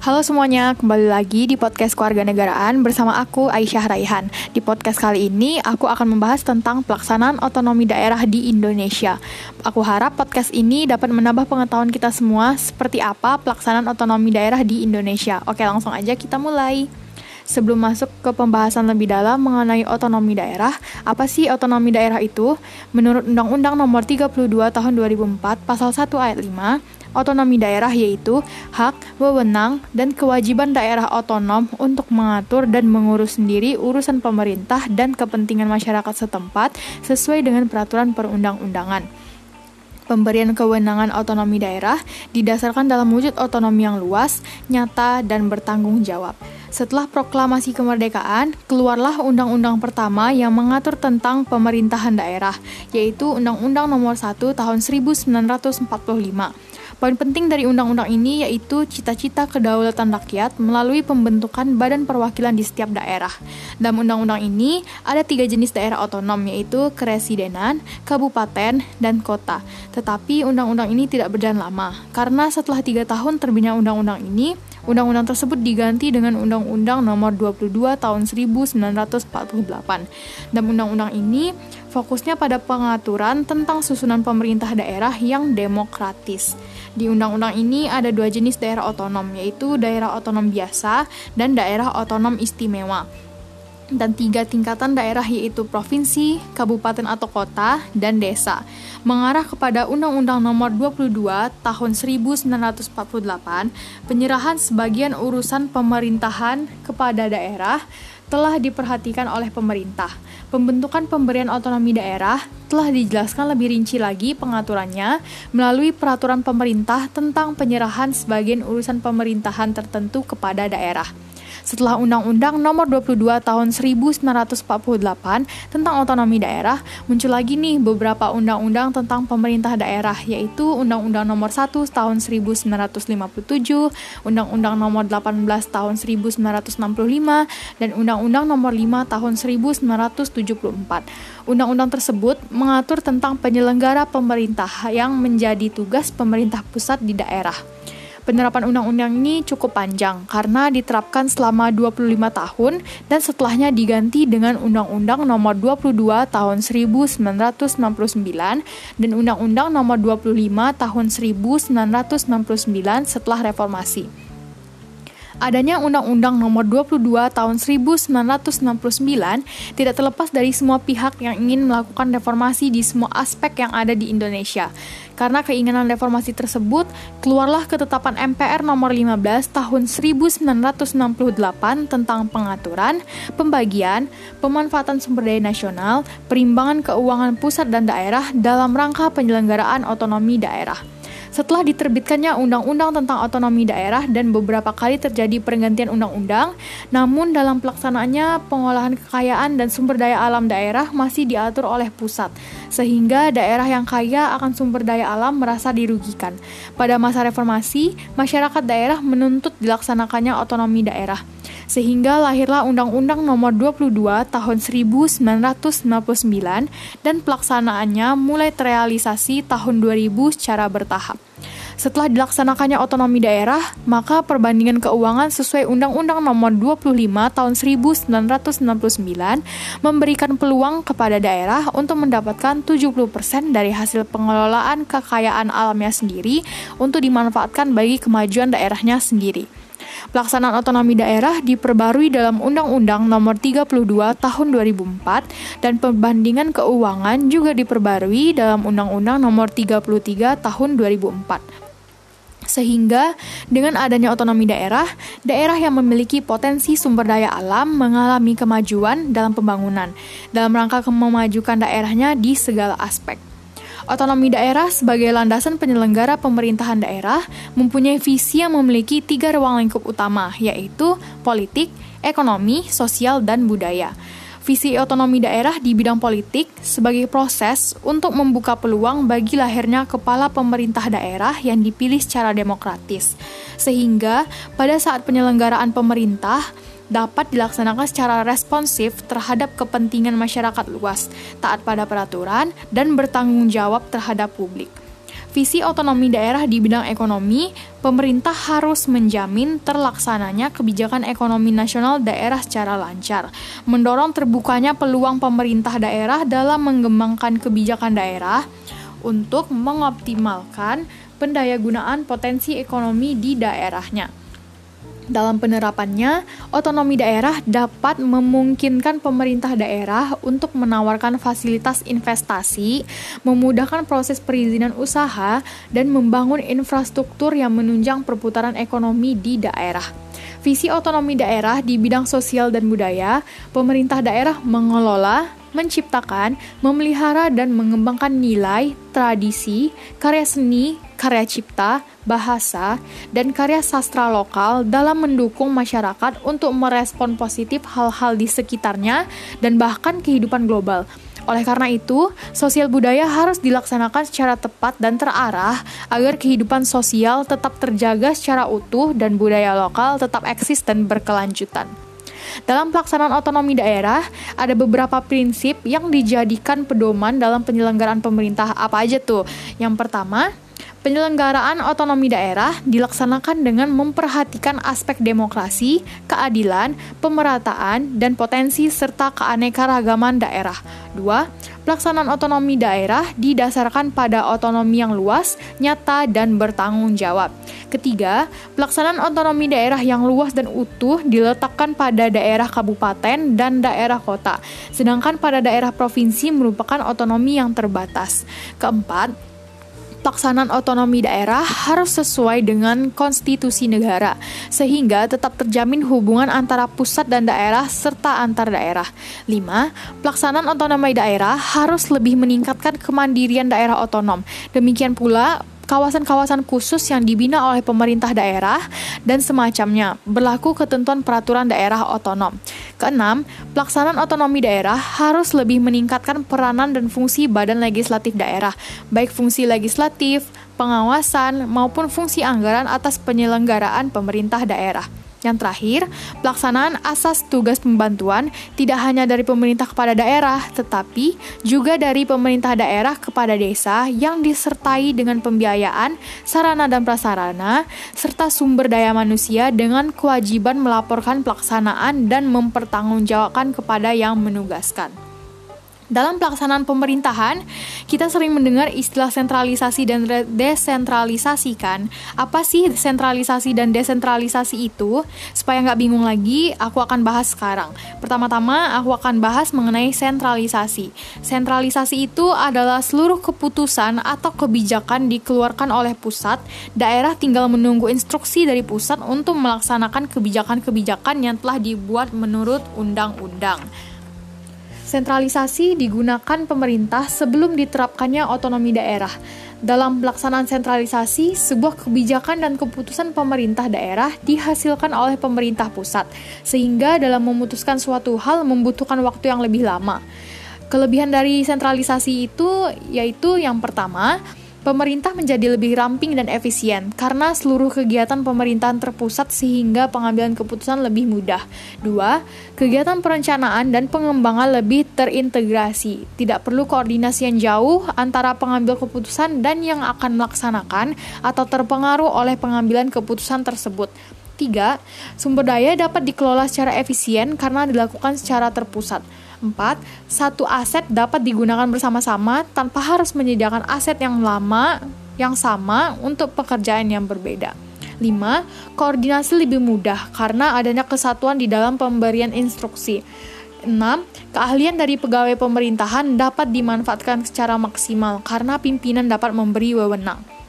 Halo semuanya, kembali lagi di podcast Keluarga Negaraan bersama aku Aisyah Raihan. Di podcast kali ini aku akan membahas tentang pelaksanaan otonomi daerah di Indonesia. Aku harap podcast ini dapat menambah pengetahuan kita semua seperti apa pelaksanaan otonomi daerah di Indonesia. Oke, langsung aja kita mulai. Sebelum masuk ke pembahasan lebih dalam mengenai otonomi daerah, apa sih otonomi daerah itu? Menurut Undang-Undang Nomor 32 Tahun 2004 Pasal 1 Ayat 5, otonomi daerah yaitu hak, wewenang, dan kewajiban daerah otonom untuk mengatur dan mengurus sendiri urusan pemerintah dan kepentingan masyarakat setempat sesuai dengan peraturan perundang-undangan. Pemberian kewenangan otonomi daerah didasarkan dalam wujud otonomi yang luas, nyata, dan bertanggung jawab. Setelah proklamasi kemerdekaan, keluarlah undang-undang pertama yang mengatur tentang pemerintahan daerah, yaitu Undang-Undang Nomor 1 Tahun 1945. Poin penting dari undang-undang ini yaitu cita-cita kedaulatan rakyat melalui pembentukan badan perwakilan di setiap daerah. Dalam undang-undang ini ada tiga jenis daerah otonom yaitu keresidenan, kabupaten, dan kota. Tetapi undang-undang ini tidak berjalan lama karena setelah tiga tahun terbitnya undang-undang ini, Undang-undang tersebut diganti dengan Undang-Undang Nomor 22 Tahun 1948. Dan undang-undang ini fokusnya pada pengaturan tentang susunan pemerintah daerah yang demokratis. Di undang-undang ini ada dua jenis daerah otonom, yaitu daerah otonom biasa dan daerah otonom istimewa. Dan tiga tingkatan daerah yaitu provinsi, kabupaten atau kota, dan desa, mengarah kepada Undang-Undang Nomor 22 Tahun 1948, penyerahan sebagian urusan pemerintahan kepada daerah telah diperhatikan oleh pemerintah. Pembentukan pemberian otonomi daerah telah dijelaskan lebih rinci lagi pengaturannya melalui peraturan pemerintah tentang penyerahan sebagian urusan pemerintahan tertentu kepada daerah setelah Undang-Undang Nomor 22 Tahun 1948 tentang otonomi daerah, muncul lagi nih beberapa undang-undang tentang pemerintah daerah, yaitu Undang-Undang Nomor 1 Tahun 1957, Undang-Undang Nomor 18 Tahun 1965, dan Undang-Undang Nomor 5 Tahun 1974. Undang-undang tersebut mengatur tentang penyelenggara pemerintah yang menjadi tugas pemerintah pusat di daerah. Penerapan undang-undang ini cukup panjang karena diterapkan selama 25 tahun dan setelahnya diganti dengan Undang-Undang Nomor 22 Tahun 1969 dan Undang-Undang Nomor 25 Tahun 1969 setelah reformasi adanya Undang-Undang Nomor 22 Tahun 1969 tidak terlepas dari semua pihak yang ingin melakukan reformasi di semua aspek yang ada di Indonesia. Karena keinginan reformasi tersebut, keluarlah ketetapan MPR nomor 15 tahun 1968 tentang pengaturan, pembagian, pemanfaatan sumber daya nasional, perimbangan keuangan pusat dan daerah dalam rangka penyelenggaraan otonomi daerah. Setelah diterbitkannya undang-undang tentang otonomi daerah dan beberapa kali terjadi pergantian undang-undang, namun dalam pelaksanaannya pengolahan kekayaan dan sumber daya alam daerah masih diatur oleh pusat, sehingga daerah yang kaya akan sumber daya alam merasa dirugikan. Pada masa reformasi, masyarakat daerah menuntut dilaksanakannya otonomi daerah sehingga lahirlah Undang-Undang Nomor 22 Tahun 1999 dan pelaksanaannya mulai terrealisasi tahun 2000 secara bertahap. Setelah dilaksanakannya otonomi daerah, maka perbandingan keuangan sesuai Undang-Undang Nomor 25 Tahun 1969 memberikan peluang kepada daerah untuk mendapatkan 70% dari hasil pengelolaan kekayaan alamnya sendiri untuk dimanfaatkan bagi kemajuan daerahnya sendiri. Pelaksanaan otonomi daerah diperbarui dalam Undang-Undang Nomor 32 Tahun 2004 dan perbandingan keuangan juga diperbarui dalam Undang-Undang Nomor 33 Tahun 2004 sehingga dengan adanya otonomi daerah, daerah yang memiliki potensi sumber daya alam mengalami kemajuan dalam pembangunan dalam rangka memajukan daerahnya di segala aspek. Otonomi daerah sebagai landasan penyelenggara pemerintahan daerah mempunyai visi yang memiliki tiga ruang lingkup utama, yaitu politik, ekonomi, sosial, dan budaya. Visi otonomi daerah di bidang politik sebagai proses untuk membuka peluang bagi lahirnya kepala pemerintah daerah yang dipilih secara demokratis, sehingga pada saat penyelenggaraan pemerintah, dapat dilaksanakan secara responsif terhadap kepentingan masyarakat luas, taat pada peraturan, dan bertanggung jawab terhadap publik. visi otonomi daerah di bidang ekonomi, pemerintah harus menjamin terlaksananya kebijakan ekonomi nasional daerah secara lancar, mendorong terbukanya peluang pemerintah daerah dalam mengembangkan kebijakan daerah untuk mengoptimalkan pendayagunaan potensi ekonomi di daerahnya dalam penerapannya, otonomi daerah dapat memungkinkan pemerintah daerah untuk menawarkan fasilitas investasi, memudahkan proses perizinan usaha, dan membangun infrastruktur yang menunjang perputaran ekonomi di daerah. Visi otonomi daerah di bidang sosial dan budaya, pemerintah daerah mengelola, menciptakan, memelihara, dan mengembangkan nilai, tradisi, karya seni, karya cipta, bahasa, dan karya sastra lokal dalam mendukung masyarakat untuk merespon positif hal-hal di sekitarnya dan bahkan kehidupan global. Oleh karena itu, sosial budaya harus dilaksanakan secara tepat dan terarah agar kehidupan sosial tetap terjaga secara utuh dan budaya lokal tetap eksis dan berkelanjutan. Dalam pelaksanaan otonomi daerah, ada beberapa prinsip yang dijadikan pedoman dalam penyelenggaraan pemerintah. Apa aja tuh? Yang pertama, Penyelenggaraan otonomi daerah dilaksanakan dengan memperhatikan aspek demokrasi, keadilan, pemerataan, dan potensi serta keanekaragaman daerah. 2. Pelaksanaan otonomi daerah didasarkan pada otonomi yang luas, nyata, dan bertanggung jawab. Ketiga, pelaksanaan otonomi daerah yang luas dan utuh diletakkan pada daerah kabupaten dan daerah kota, sedangkan pada daerah provinsi merupakan otonomi yang terbatas. Keempat, pelaksanaan otonomi daerah harus sesuai dengan konstitusi negara, sehingga tetap terjamin hubungan antara pusat dan daerah serta antar daerah. 5. Pelaksanaan otonomi daerah harus lebih meningkatkan kemandirian daerah otonom. Demikian pula kawasan-kawasan khusus yang dibina oleh pemerintah daerah dan semacamnya, berlaku ketentuan peraturan daerah otonom. Keenam, pelaksanaan otonomi daerah harus lebih meningkatkan peranan dan fungsi badan legislatif daerah, baik fungsi legislatif, pengawasan, maupun fungsi anggaran atas penyelenggaraan pemerintah daerah. Yang terakhir, pelaksanaan asas tugas pembantuan tidak hanya dari pemerintah kepada daerah, tetapi juga dari pemerintah daerah kepada desa yang disertai dengan pembiayaan, sarana dan prasarana, serta sumber daya manusia dengan kewajiban melaporkan pelaksanaan dan mempertanggungjawabkan kepada yang menugaskan. Dalam pelaksanaan pemerintahan, kita sering mendengar istilah sentralisasi dan desentralisasi kan. Apa sih sentralisasi dan desentralisasi itu? Supaya nggak bingung lagi, aku akan bahas sekarang. Pertama-tama, aku akan bahas mengenai sentralisasi. Sentralisasi itu adalah seluruh keputusan atau kebijakan dikeluarkan oleh pusat, daerah tinggal menunggu instruksi dari pusat untuk melaksanakan kebijakan-kebijakan yang telah dibuat menurut undang-undang. Sentralisasi digunakan pemerintah sebelum diterapkannya otonomi daerah. Dalam pelaksanaan sentralisasi, sebuah kebijakan dan keputusan pemerintah daerah dihasilkan oleh pemerintah pusat, sehingga dalam memutuskan suatu hal membutuhkan waktu yang lebih lama. Kelebihan dari sentralisasi itu yaitu yang pertama, Pemerintah menjadi lebih ramping dan efisien karena seluruh kegiatan pemerintahan terpusat sehingga pengambilan keputusan lebih mudah. Dua, kegiatan perencanaan dan pengembangan lebih terintegrasi. Tidak perlu koordinasi yang jauh antara pengambil keputusan dan yang akan melaksanakan atau terpengaruh oleh pengambilan keputusan tersebut. Tiga, sumber daya dapat dikelola secara efisien karena dilakukan secara terpusat. 4. Satu aset dapat digunakan bersama-sama tanpa harus menyediakan aset yang lama yang sama untuk pekerjaan yang berbeda. 5. Koordinasi lebih mudah karena adanya kesatuan di dalam pemberian instruksi. 6. Keahlian dari pegawai pemerintahan dapat dimanfaatkan secara maksimal karena pimpinan dapat memberi wewenang.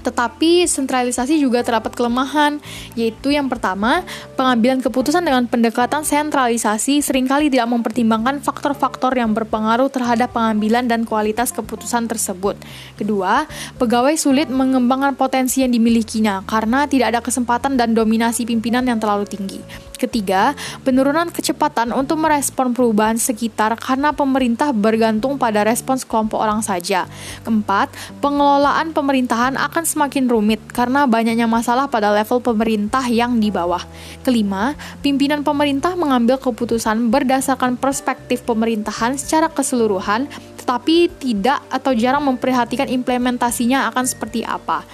Tetapi sentralisasi juga terdapat kelemahan, yaitu yang pertama, pengambilan keputusan dengan pendekatan sentralisasi sering kali tidak mempertimbangkan faktor-faktor yang berpengaruh terhadap pengambilan dan kualitas keputusan tersebut. Kedua, pegawai sulit mengembangkan potensi yang dimilikinya karena tidak ada kesempatan dan dominasi pimpinan yang terlalu tinggi. Ketiga, penurunan kecepatan untuk merespon perubahan sekitar karena pemerintah bergantung pada respons kelompok orang saja. Keempat, pengelolaan pemerintahan akan semakin rumit karena banyaknya masalah pada level pemerintah yang di bawah. Kelima, pimpinan pemerintah mengambil keputusan berdasarkan perspektif pemerintahan secara keseluruhan tetapi tidak atau jarang memperhatikan implementasinya akan seperti apa.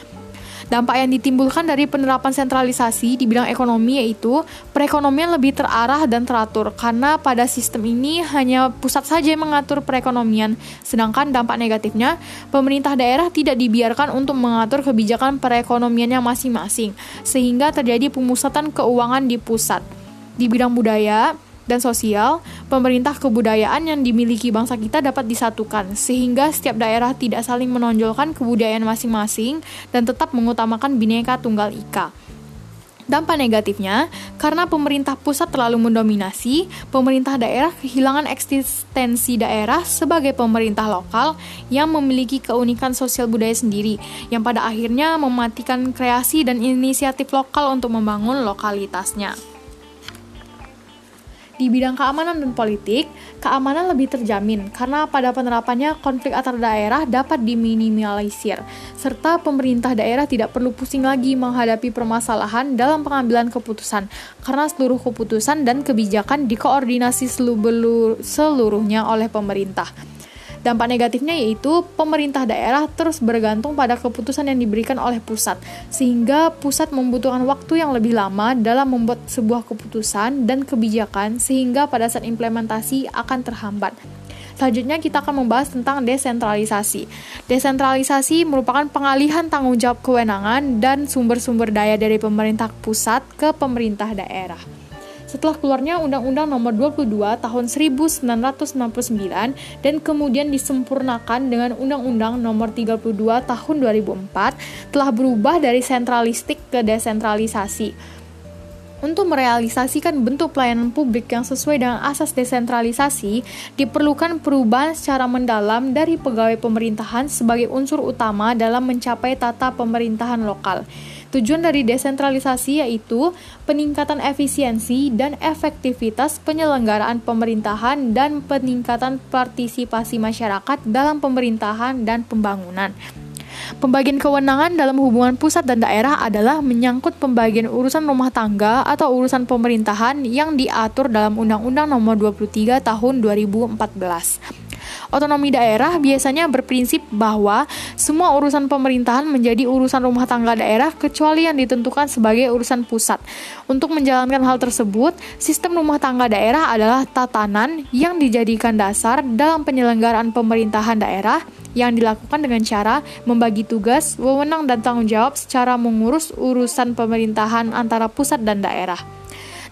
Dampak yang ditimbulkan dari penerapan sentralisasi di bidang ekonomi yaitu perekonomian lebih terarah dan teratur karena pada sistem ini hanya pusat saja yang mengatur perekonomian. Sedangkan dampak negatifnya, pemerintah daerah tidak dibiarkan untuk mengatur kebijakan perekonomiannya masing-masing sehingga terjadi pemusatan keuangan di pusat. Di bidang budaya, dan sosial, pemerintah kebudayaan yang dimiliki bangsa kita dapat disatukan, sehingga setiap daerah tidak saling menonjolkan kebudayaan masing-masing dan tetap mengutamakan bineka tunggal ika. Dampak negatifnya, karena pemerintah pusat terlalu mendominasi, pemerintah daerah kehilangan eksistensi daerah sebagai pemerintah lokal yang memiliki keunikan sosial budaya sendiri, yang pada akhirnya mematikan kreasi dan inisiatif lokal untuk membangun lokalitasnya. Di bidang keamanan dan politik, keamanan lebih terjamin karena pada penerapannya konflik antar daerah dapat diminimalisir, serta pemerintah daerah tidak perlu pusing lagi menghadapi permasalahan dalam pengambilan keputusan, karena seluruh keputusan dan kebijakan dikoordinasi seluruhnya oleh pemerintah. Dampak negatifnya yaitu pemerintah daerah terus bergantung pada keputusan yang diberikan oleh pusat, sehingga pusat membutuhkan waktu yang lebih lama dalam membuat sebuah keputusan dan kebijakan, sehingga pada saat implementasi akan terhambat. Selanjutnya kita akan membahas tentang desentralisasi. Desentralisasi merupakan pengalihan tanggung jawab kewenangan dan sumber-sumber daya dari pemerintah pusat ke pemerintah daerah setelah keluarnya Undang-Undang Nomor 22 Tahun 1999 dan kemudian disempurnakan dengan Undang-Undang Nomor 32 Tahun 2004 telah berubah dari sentralistik ke desentralisasi. Untuk merealisasikan bentuk pelayanan publik yang sesuai dengan asas desentralisasi, diperlukan perubahan secara mendalam dari pegawai pemerintahan sebagai unsur utama dalam mencapai tata pemerintahan lokal. Tujuan dari desentralisasi yaitu peningkatan efisiensi dan efektivitas penyelenggaraan pemerintahan dan peningkatan partisipasi masyarakat dalam pemerintahan dan pembangunan. Pembagian kewenangan dalam hubungan pusat dan daerah adalah menyangkut pembagian urusan rumah tangga atau urusan pemerintahan yang diatur dalam Undang-Undang Nomor 23 Tahun 2014. Otonomi daerah biasanya berprinsip bahwa semua urusan pemerintahan menjadi urusan rumah tangga daerah kecuali yang ditentukan sebagai urusan pusat. Untuk menjalankan hal tersebut, sistem rumah tangga daerah adalah tatanan yang dijadikan dasar dalam penyelenggaraan pemerintahan daerah yang dilakukan dengan cara membagi tugas, wewenang, dan tanggung jawab secara mengurus urusan pemerintahan antara pusat dan daerah.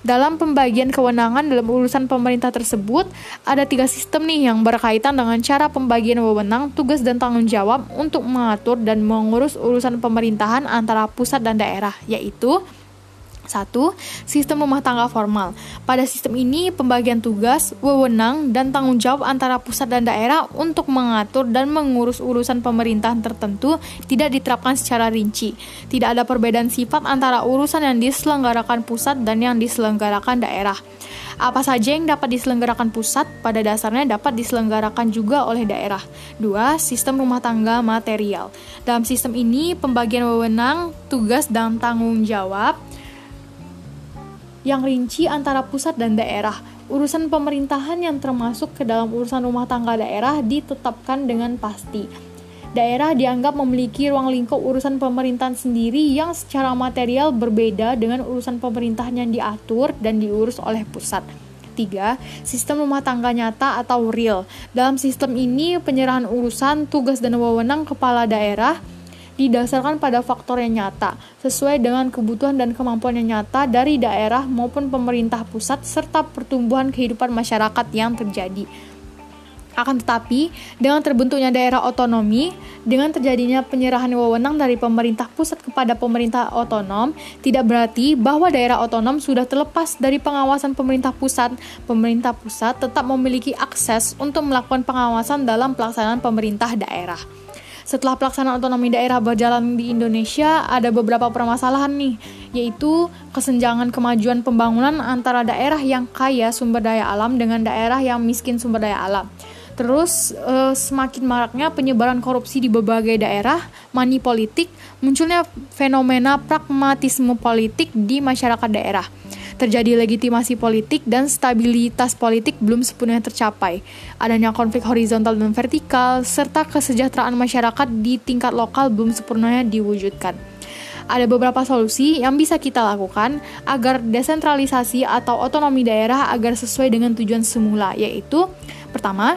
Dalam pembagian kewenangan dalam urusan pemerintah tersebut, ada tiga sistem nih yang berkaitan dengan cara pembagian wewenang, tugas, dan tanggung jawab untuk mengatur dan mengurus urusan pemerintahan antara pusat dan daerah, yaitu satu, sistem rumah tangga formal. Pada sistem ini, pembagian tugas, wewenang, dan tanggung jawab antara pusat dan daerah untuk mengatur dan mengurus urusan pemerintahan tertentu tidak diterapkan secara rinci. Tidak ada perbedaan sifat antara urusan yang diselenggarakan pusat dan yang diselenggarakan daerah. Apa saja yang dapat diselenggarakan pusat pada dasarnya dapat diselenggarakan juga oleh daerah. Dua, sistem rumah tangga material. Dalam sistem ini, pembagian wewenang, tugas, dan tanggung jawab yang rinci antara pusat dan daerah. Urusan pemerintahan yang termasuk ke dalam urusan rumah tangga daerah ditetapkan dengan pasti. Daerah dianggap memiliki ruang lingkup urusan pemerintahan sendiri yang secara material berbeda dengan urusan pemerintahan yang diatur dan diurus oleh pusat. 3. Sistem rumah tangga nyata atau real. Dalam sistem ini, penyerahan urusan, tugas, dan wewenang kepala daerah didasarkan pada faktor yang nyata, sesuai dengan kebutuhan dan kemampuan yang nyata dari daerah maupun pemerintah pusat serta pertumbuhan kehidupan masyarakat yang terjadi. Akan tetapi, dengan terbentuknya daerah otonomi, dengan terjadinya penyerahan wewenang dari pemerintah pusat kepada pemerintah otonom, tidak berarti bahwa daerah otonom sudah terlepas dari pengawasan pemerintah pusat. Pemerintah pusat tetap memiliki akses untuk melakukan pengawasan dalam pelaksanaan pemerintah daerah. Setelah pelaksanaan otonomi daerah berjalan di Indonesia, ada beberapa permasalahan nih, yaitu kesenjangan kemajuan pembangunan antara daerah yang kaya sumber daya alam dengan daerah yang miskin sumber daya alam. Terus uh, semakin maraknya penyebaran korupsi di berbagai daerah, money politik, munculnya fenomena pragmatisme politik di masyarakat daerah. Terjadi legitimasi politik dan stabilitas politik belum sepenuhnya tercapai. Adanya konflik horizontal dan vertikal, serta kesejahteraan masyarakat di tingkat lokal belum sepenuhnya diwujudkan ada beberapa solusi yang bisa kita lakukan agar desentralisasi atau otonomi daerah agar sesuai dengan tujuan semula, yaitu pertama,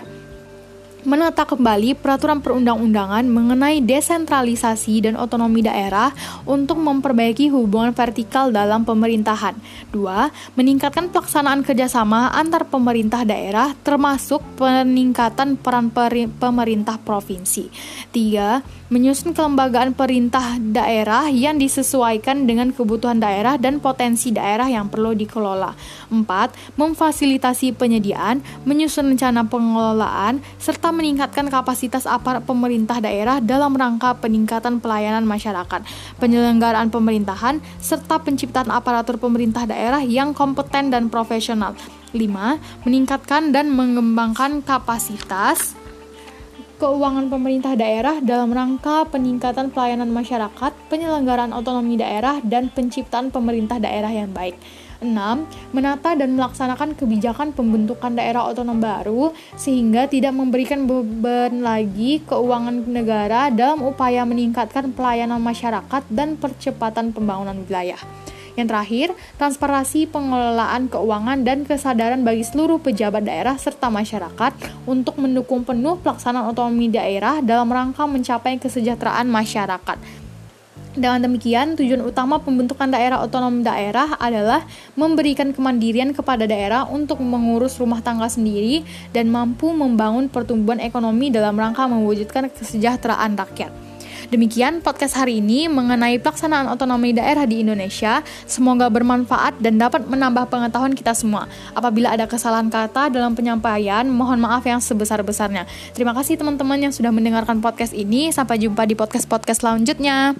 menata kembali peraturan perundang-undangan mengenai desentralisasi dan otonomi daerah untuk memperbaiki hubungan vertikal dalam pemerintahan. Dua, meningkatkan pelaksanaan kerjasama antar pemerintah daerah termasuk peningkatan peran pemerintah provinsi. Tiga, menyusun kelembagaan perintah daerah yang disesuaikan dengan kebutuhan daerah dan potensi daerah yang perlu dikelola. 4. Memfasilitasi penyediaan, menyusun rencana pengelolaan, serta meningkatkan kapasitas aparat pemerintah daerah dalam rangka peningkatan pelayanan masyarakat, penyelenggaraan pemerintahan, serta penciptaan aparatur pemerintah daerah yang kompeten dan profesional. 5. Meningkatkan dan mengembangkan kapasitas keuangan pemerintah daerah dalam rangka peningkatan pelayanan masyarakat, penyelenggaraan otonomi daerah, dan penciptaan pemerintah daerah yang baik. 6. Menata dan melaksanakan kebijakan pembentukan daerah otonom baru sehingga tidak memberikan beban lagi keuangan negara dalam upaya meningkatkan pelayanan masyarakat dan percepatan pembangunan wilayah. Yang terakhir, transparansi pengelolaan keuangan dan kesadaran bagi seluruh pejabat daerah serta masyarakat untuk mendukung penuh pelaksanaan otonomi daerah dalam rangka mencapai kesejahteraan masyarakat. Dengan demikian, tujuan utama pembentukan daerah otonom daerah adalah memberikan kemandirian kepada daerah untuk mengurus rumah tangga sendiri dan mampu membangun pertumbuhan ekonomi dalam rangka mewujudkan kesejahteraan rakyat. Demikian podcast hari ini mengenai pelaksanaan otonomi daerah di Indonesia. Semoga bermanfaat dan dapat menambah pengetahuan kita semua. Apabila ada kesalahan kata dalam penyampaian, mohon maaf yang sebesar-besarnya. Terima kasih teman-teman yang sudah mendengarkan podcast ini. Sampai jumpa di podcast-podcast selanjutnya.